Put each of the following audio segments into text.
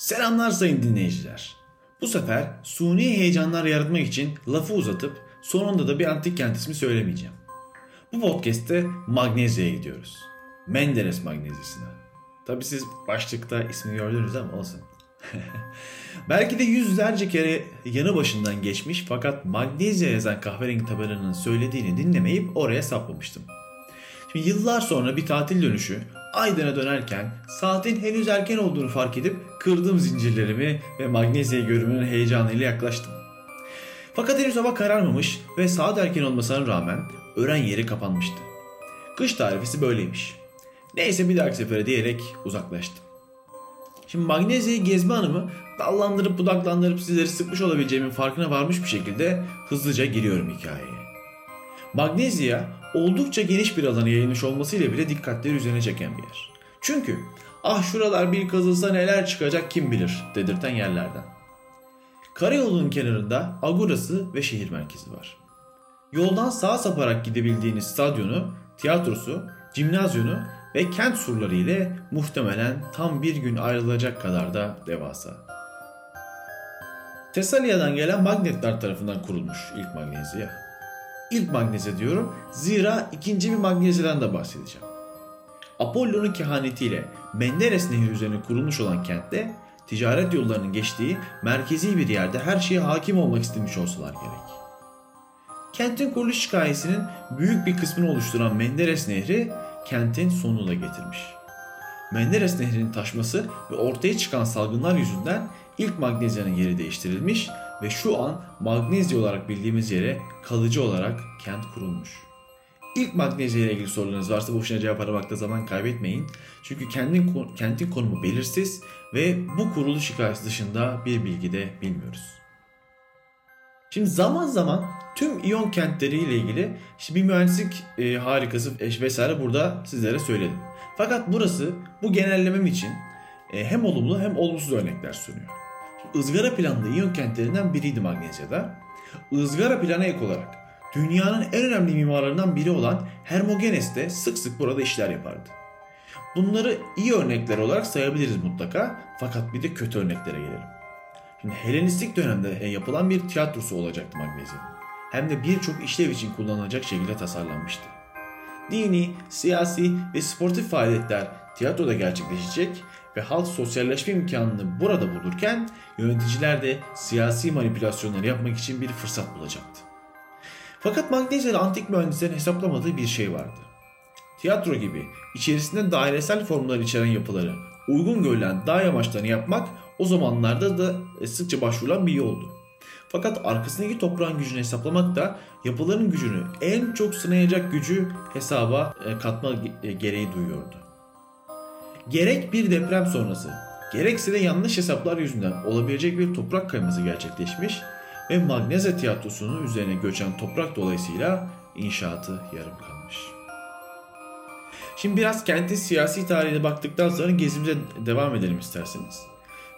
Selamlar sayın dinleyiciler. Bu sefer suni heyecanlar yaratmak için lafı uzatıp sonunda da bir antik kent ismi söylemeyeceğim. Bu podcast'te Magnezya'ya gidiyoruz. Menderes Magnezya'sına. Tabi siz başlıkta ismi gördünüz ama olsun. Belki de yüzlerce kere yanı başından geçmiş fakat Magnezya yazan kahverengi tabelanın söylediğini dinlemeyip oraya saplamıştım. Şimdi yıllar sonra bir tatil dönüşü Aydın'a dönerken saatin henüz erken olduğunu fark edip kırdım zincirlerimi ve Magnezya görümünün heyecanıyla yaklaştım. Fakat henüz hava kararmamış ve saat erken olmasına rağmen öğren yeri kapanmıştı. Kış tarifesi böyleymiş. Neyse bir dahaki sefere diyerek uzaklaştım. Şimdi Magnezya'yı gezme hanımı dallandırıp budaklandırıp sizleri sıkmış olabileceğimin farkına varmış bir şekilde hızlıca giriyorum hikayeye. Magnezya oldukça geniş bir alana yayılmış olmasıyla bile dikkatleri üzerine çeken bir yer. Çünkü ah şuralar bir kazılsa neler çıkacak kim bilir dedirten yerlerden. Karayolunun kenarında agorası ve şehir merkezi var. Yoldan sağa saparak gidebildiğiniz stadyonu, tiyatrosu, cimnazyonu ve kent surları ile muhtemelen tam bir gün ayrılacak kadar da devasa. Tesalya'dan gelen magnetler tarafından kurulmuş ilk Magnezya. İlk Magnezya diyorum zira ikinci bir Magnezya'dan da bahsedeceğim. Apollo'nun kehanetiyle Menderes Nehri üzerine kurulmuş olan kentte ticaret yollarının geçtiği merkezi bir yerde her şeye hakim olmak istemiş olsalar gerek. Kentin kuruluş hikayesinin büyük bir kısmını oluşturan Menderes Nehri kentin sonunu da getirmiş. Menderes Nehri'nin taşması ve ortaya çıkan salgınlar yüzünden ilk Magnezya'nın yeri değiştirilmiş ve şu an Magnezya olarak bildiğimiz yere kalıcı olarak kent kurulmuş. İlk Magnezya ile ilgili sorularınız varsa boşuna cevap aramakta zaman kaybetmeyin. Çünkü kentin, kentin konumu belirsiz ve bu kuruluş hikayesi dışında bir bilgi de bilmiyoruz. Şimdi zaman zaman tüm İyon kentleri ile ilgili işte bir mühendislik e, harikası vesaire burada sizlere söyledim. Fakat burası bu genellemem için e, hem olumlu hem olumsuz örnekler sunuyor. Izgara planlı İyon kentlerinden biriydi Magnezya'da. Izgara plana ek olarak dünyanın en önemli mimarlarından biri olan Hermogenes de sık sık burada işler yapardı. Bunları iyi örnekler olarak sayabiliriz mutlaka fakat bir de kötü örneklere gelelim. Şimdi Helenistik dönemde yapılan bir tiyatrosu olacaktı Magnezya'nın. Hem de birçok işlev için kullanılacak şekilde tasarlanmıştı. Dini, siyasi ve sportif faaliyetler tiyatroda gerçekleşecek ve halk sosyalleşme imkanını burada bulurken yöneticiler de siyasi manipülasyonları yapmak için bir fırsat bulacaktı. Fakat Magnezya'da antik mühendislerin hesaplamadığı bir şey vardı. Tiyatro gibi içerisinde dairesel formlar içeren yapıları uygun görülen dağ yamaçlarını yapmak o zamanlarda da sıkça başvurulan bir yoldu. Fakat arkasındaki toprağın gücünü hesaplamak da yapıların gücünü en çok sınayacak gücü hesaba e, katma gereği duyuyordu. Gerek bir deprem sonrası, gerekse de yanlış hesaplar yüzünden olabilecek bir toprak kayması gerçekleşmiş ve Magnezya tiyatrosunun üzerine göçen toprak dolayısıyla inşaatı yarım kalmış. Şimdi biraz kentin siyasi tarihine baktıktan sonra gezimize devam edelim isterseniz.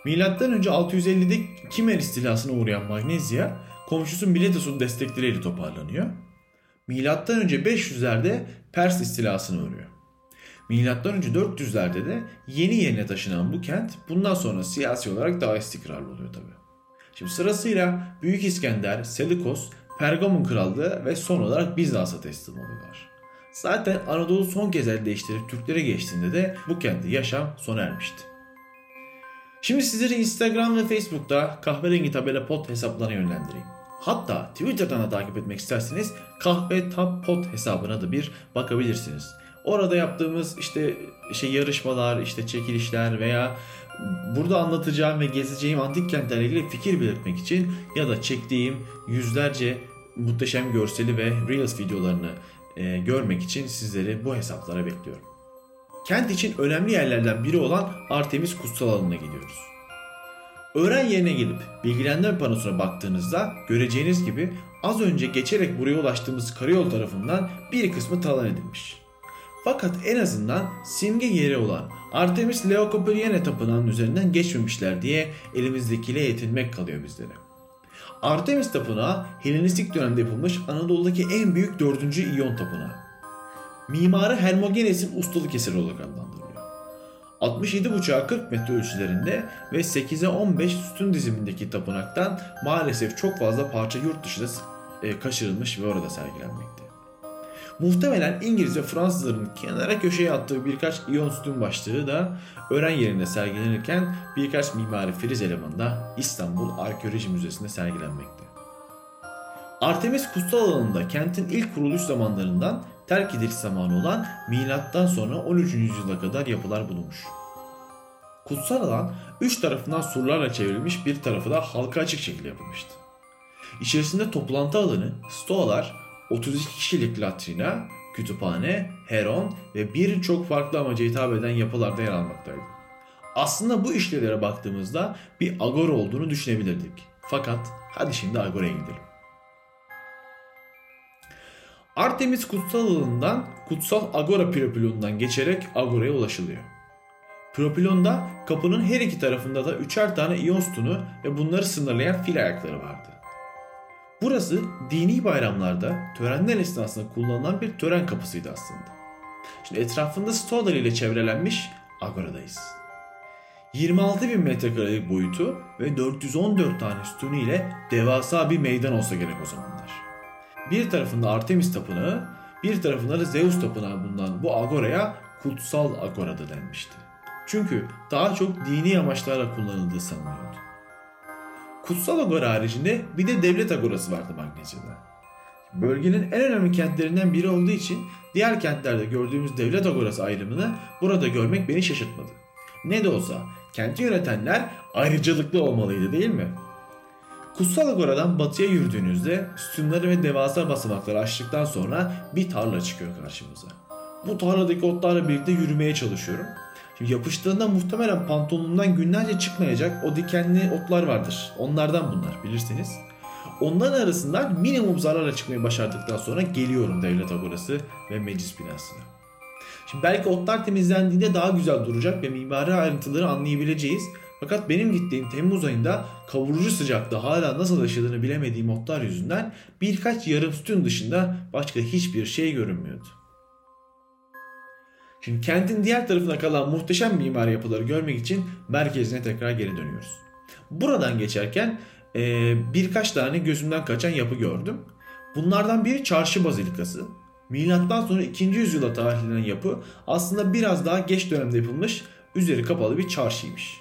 Milattan önce 650'de Kimer istilasına uğrayan Magnezya komşusu Miletos'un destekleriyle toparlanıyor. Milattan önce 500'lerde Pers istilasına uğruyor. Milattan önce 400'lerde de yeni yerine taşınan bu kent bundan sonra siyasi olarak daha istikrarlı oluyor tabi. Şimdi sırasıyla Büyük İskender, Selikos, Pergamon Krallığı ve son olarak Bizans'a teslim oluyorlar. Zaten Anadolu son kez el değiştirip Türklere geçtiğinde de bu kentte yaşam sona ermişti. Şimdi sizleri Instagram ve Facebook'ta kahverengi tabela pot hesaplarına yönlendireyim. Hatta Twitter'dan da takip etmek isterseniz kahve tab pot hesabına da bir bakabilirsiniz. Orada yaptığımız işte şey yarışmalar, işte çekilişler veya burada anlatacağım ve gezeceğim antik kentlerle ilgili fikir belirtmek için ya da çektiğim yüzlerce muhteşem görseli ve Reels videolarını e, görmek için sizleri bu hesaplara bekliyorum. Kent için önemli yerlerden biri olan Artemis kutsal alanına gidiyoruz. Öğren yerine gelip bilgilendirme panosuna baktığınızda göreceğiniz gibi az önce geçerek buraya ulaştığımız karayol tarafından bir kısmı talan edilmiş. Fakat en azından simge yeri olan Artemis Leokopriene tapınağının üzerinden geçmemişler diye elimizdekiyle yetinmek kalıyor bizlere. Artemis tapınağı Helenistik dönemde yapılmış Anadolu'daki en büyük dördüncü İyon tapınağı. Mimarı Hermogenes'in ustalık eseri olarak adlandırılıyor. 67,5'a 40 metre ölçülerinde ve 8'e 15 sütun dizimindeki tapınaktan maalesef çok fazla parça yurt dışına e, kaçırılmış ve orada sergilenmekte. Muhtemelen İngiliz ve Fransızların kenara köşeye attığı birkaç iyon sütun başlığı da öğren yerinde sergilenirken birkaç mimari friz elemanı da İstanbul Arkeoloji Müzesi'nde sergilenmekte. Artemis kutsal alanında kentin ilk kuruluş zamanlarından terk ediliş zamanı olan milattan sonra 13. yüzyıla kadar yapılar bulunmuş. Kutsal alan üç tarafından surlarla çevrilmiş bir tarafı da halka açık şekilde yapılmıştı. İçerisinde toplantı alanı, stoalar, 32 kişilik latrina, kütüphane, heron ve birçok farklı amaca hitap eden yapılarda yer almaktaydı. Aslında bu işlevlere baktığımızda bir agora olduğunu düşünebilirdik. Fakat hadi şimdi agoraya gidelim. Artemis kutsal alanından kutsal agora propilonundan geçerek agoraya ulaşılıyor. Propilonda kapının her iki tarafında da üçer tane iyon sütunu ve bunları sınırlayan fil ayakları vardı. Burası dini bayramlarda törenler esnasında kullanılan bir tören kapısıydı aslında. Şimdi etrafında stoğalar ile çevrelenmiş agoradayız. 26 bin metrekarelik boyutu ve 414 tane sütunu ile devasa bir meydan olsa gerek o zamanlar. Bir tarafında Artemis tapınağı, bir tarafında da Zeus tapınağı bulunan bu agoraya kutsal agora da denmişti. Çünkü daha çok dini amaçlarla kullanıldığı sanılıyordu. Kutsal agora haricinde bir de devlet agorası vardı Magnezya'da. Bölgenin en önemli kentlerinden biri olduğu için diğer kentlerde gördüğümüz devlet agorası ayrımını burada görmek beni şaşırtmadı. Ne de olsa kenti yönetenler ayrıcalıklı olmalıydı değil mi? Kutsal Agora'dan batıya yürüdüğünüzde sütunları ve devasa basamakları açtıktan sonra bir tarla çıkıyor karşımıza. Bu tarladaki otlarla birlikte yürümeye çalışıyorum. Yapıştığında muhtemelen pantolonumdan günlerce çıkmayacak o dikenli otlar vardır. Onlardan bunlar bilirsiniz. Onların arasından minimum zararla çıkmayı başardıktan sonra geliyorum devlet agorası ve meclis binasına. Şimdi belki otlar temizlendiğinde daha güzel duracak ve mimari ayrıntıları anlayabileceğiz. Fakat benim gittiğim Temmuz ayında kavurucu sıcakta hala nasıl yaşadığını bilemediğim otlar yüzünden birkaç yarım sütun dışında başka hiçbir şey görünmüyordu. Şimdi kentin diğer tarafına kalan muhteşem mimari yapıları görmek için merkezine tekrar geri dönüyoruz. Buradan geçerken e, birkaç tane gözümden kaçan yapı gördüm. Bunlardan biri Çarşı Bazilikası. Milattan sonra 2. yüzyıla tarihlenen yapı aslında biraz daha geç dönemde yapılmış, üzeri kapalı bir çarşıymış.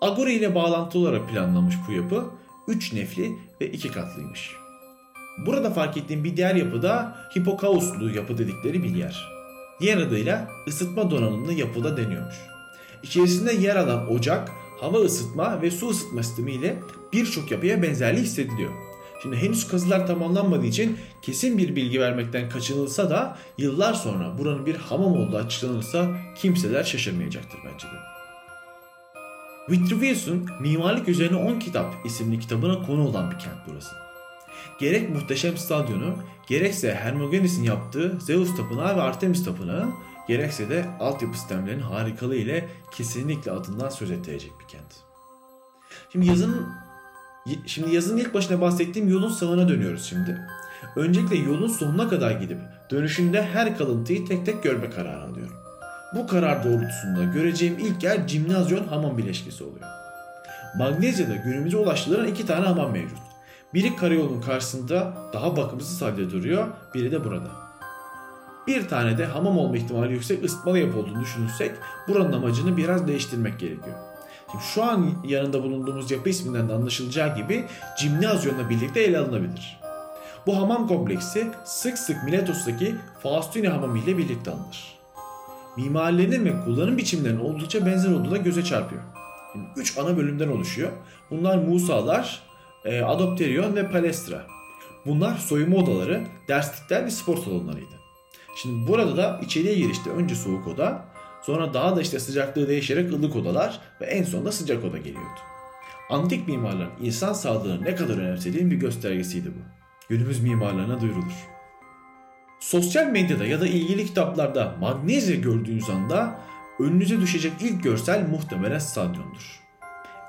Agora ile bağlantılı olarak planlanmış bu yapı 3 nefli ve 2 katlıymış. Burada fark ettiğim bir diğer yapı da hipokauslu yapı dedikleri bir yer. Diğer adıyla ısıtma donanımlı yapıda deniyormuş. İçerisinde yer alan ocak, hava ısıtma ve su ısıtma sistemi ile birçok yapıya benzerliği hissediliyor. Şimdi henüz kazılar tamamlanmadığı için kesin bir bilgi vermekten kaçınılsa da yıllar sonra buranın bir hamam olduğu açıklanırsa kimseler şaşırmayacaktır bence de. Vitruvius'un Mimarlık Üzerine 10 Kitap isimli kitabına konu olan bir kent burası. Gerek muhteşem stadyonu, gerekse Hermogenes'in yaptığı Zeus Tapınağı ve Artemis Tapınağı, gerekse de altyapı sistemlerinin harikalığı ile kesinlikle adından söz ettirecek bir kent. Şimdi yazının Şimdi yazın ilk başına bahsettiğim yolun sağına dönüyoruz şimdi. Öncelikle yolun sonuna kadar gidip dönüşünde her kalıntıyı tek tek görme kararı alıyorum. Bu karar doğrultusunda göreceğim ilk yer Cimnazyon hamam bileşkesi oluyor. Magnezya'da günümüze ulaştırılan iki tane hamam mevcut. Biri karayolunun karşısında daha bakımsız halde duruyor, biri de burada. Bir tane de hamam olma ihtimali yüksek ısıtmalı yapı olduğunu düşünürsek buranın amacını biraz değiştirmek gerekiyor. Şimdi şu an yanında bulunduğumuz yapı isminden de anlaşılacağı gibi Cimnazyon'la birlikte ele alınabilir. Bu hamam kompleksi sık sık Miletos'taki Faustini hamamı ile birlikte alınır. Mimarilerinin ve kullanım biçimlerinin oldukça benzer olduğu da göze çarpıyor. Yani üç ana bölümden oluşuyor. Bunlar Musalar, e, Adopterion ve Palestra. Bunlar soyunma odaları, derslikler ve spor salonlarıydı. Şimdi burada da içeriye girişte önce soğuk oda, sonra daha da işte sıcaklığı değişerek ılık odalar ve en sonunda sıcak oda geliyordu. Antik mimarların insan sağlığını ne kadar önemsediğinin bir göstergesiydi bu. Günümüz mimarlarına duyurulur. Sosyal medyada ya da ilgili kitaplarda magnezya gördüğünüz anda önünüze düşecek ilk görsel muhtemelen stadyumdur.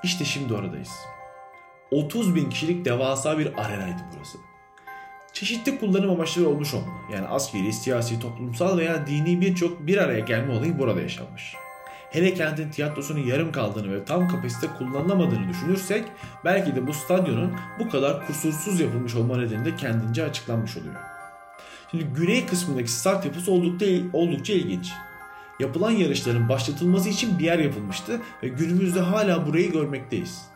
İşte şimdi oradayız. 30 bin kişilik devasa bir arenaydı burası. Çeşitli kullanım amaçları olmuş olmalı. Yani askeri, siyasi, toplumsal veya dini birçok bir araya gelme olayı burada yaşanmış. hele kentin tiyatrosunun yarım kaldığını ve tam kapasite kullanılamadığını düşünürsek belki de bu stadyonun bu kadar kusursuz yapılmış olma nedeni de kendince açıklanmış oluyor. Şimdi güney kısmındaki start yapısı oldukça, oldukça ilginç. Yapılan yarışların başlatılması için bir yer yapılmıştı ve günümüzde hala burayı görmekteyiz.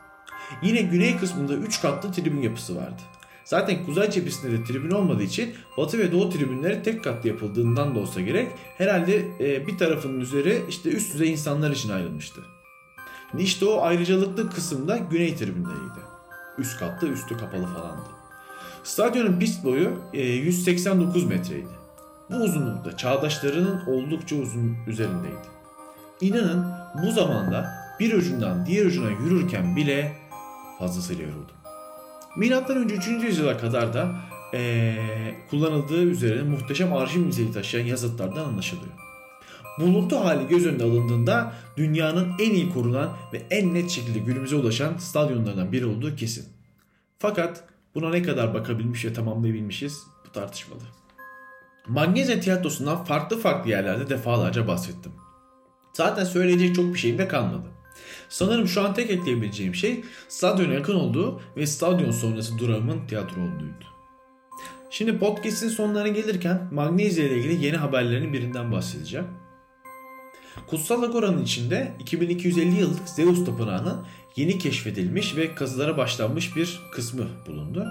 Yine güney kısmında 3 katlı tribün yapısı vardı. Zaten kuzey cephesinde de tribün olmadığı için batı ve doğu tribünleri tek katlı yapıldığından da olsa gerek herhalde e, bir tarafının üzeri işte üst düzey insanlar için ayrılmıştı. Şimdi işte o ayrıcalıklı kısımda güney tribünleriydi. Üst katlı üstü kapalı falandı. Stadyonun pist boyu e, 189 metreydi. Bu uzunlukta çağdaşlarının oldukça uzun üzerindeydi. İnanın bu zamanda bir ucundan diğer ucuna yürürken bile fazlasıyla yoruldum. Milattan önce 3. yüzyıla kadar da ee, kullanıldığı üzerine muhteşem arşiv niteliği taşıyan yazıtlardan anlaşılıyor. Buluntu hali göz önüne alındığında dünyanın en iyi korunan ve en net şekilde günümüze ulaşan stadyonlardan biri olduğu kesin. Fakat buna ne kadar bakabilmiş ve tamamlayabilmişiz bu tartışmalı. Magnezyum tiyatrosundan farklı farklı yerlerde defalarca bahsettim. Zaten söyleyecek çok bir şeyim de kalmadı. Sanırım şu an tek ekleyebileceğim şey stadyona yakın olduğu ve stadyon sonrası durağımın tiyatro olduğuydu. Şimdi podcast'in sonlarına gelirken Magnezya ile ilgili yeni haberlerin birinden bahsedeceğim. Kutsal Agora'nın içinde 2250 yıllık Zeus Tapınağı'nın yeni keşfedilmiş ve kazılara başlanmış bir kısmı bulundu.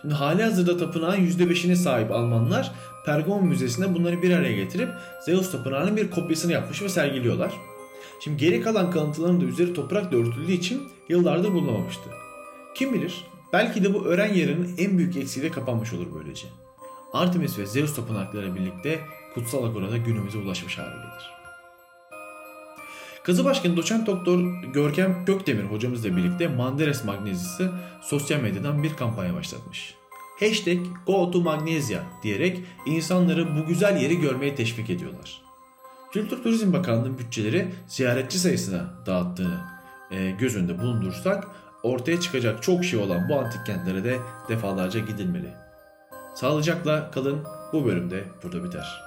Şimdi hali hazırda tapınağın %5'ine sahip Almanlar Pergamon Müzesi'nde bunları bir araya getirip Zeus Tapınağı'nın bir kopyasını yapmış ve sergiliyorlar. Şimdi geri kalan kalıntıların da üzeri toprakla örtüldüğü için yıllardır bulunamamıştı. Kim bilir belki de bu öğren yerinin en büyük eksiğiyle kapanmış olur böylece. Artemis ve Zeus tapınakları birlikte kutsal agorada günümüze ulaşmış hale gelir. Kızı Başkanı Doçent Doktor Görkem Gökdemir hocamızla birlikte Manderes Magnezyası sosyal medyadan bir kampanya başlatmış. Hashtag Go to Magnesia diyerek insanları bu güzel yeri görmeye teşvik ediyorlar. Kültür Turizm Bakanlığı'nın bütçeleri ziyaretçi sayısına dağıttığını e, göz önünde bulundursak ortaya çıkacak çok şey olan bu antik kentlere de defalarca gidilmeli. Sağlıcakla kalın bu bölümde burada biter.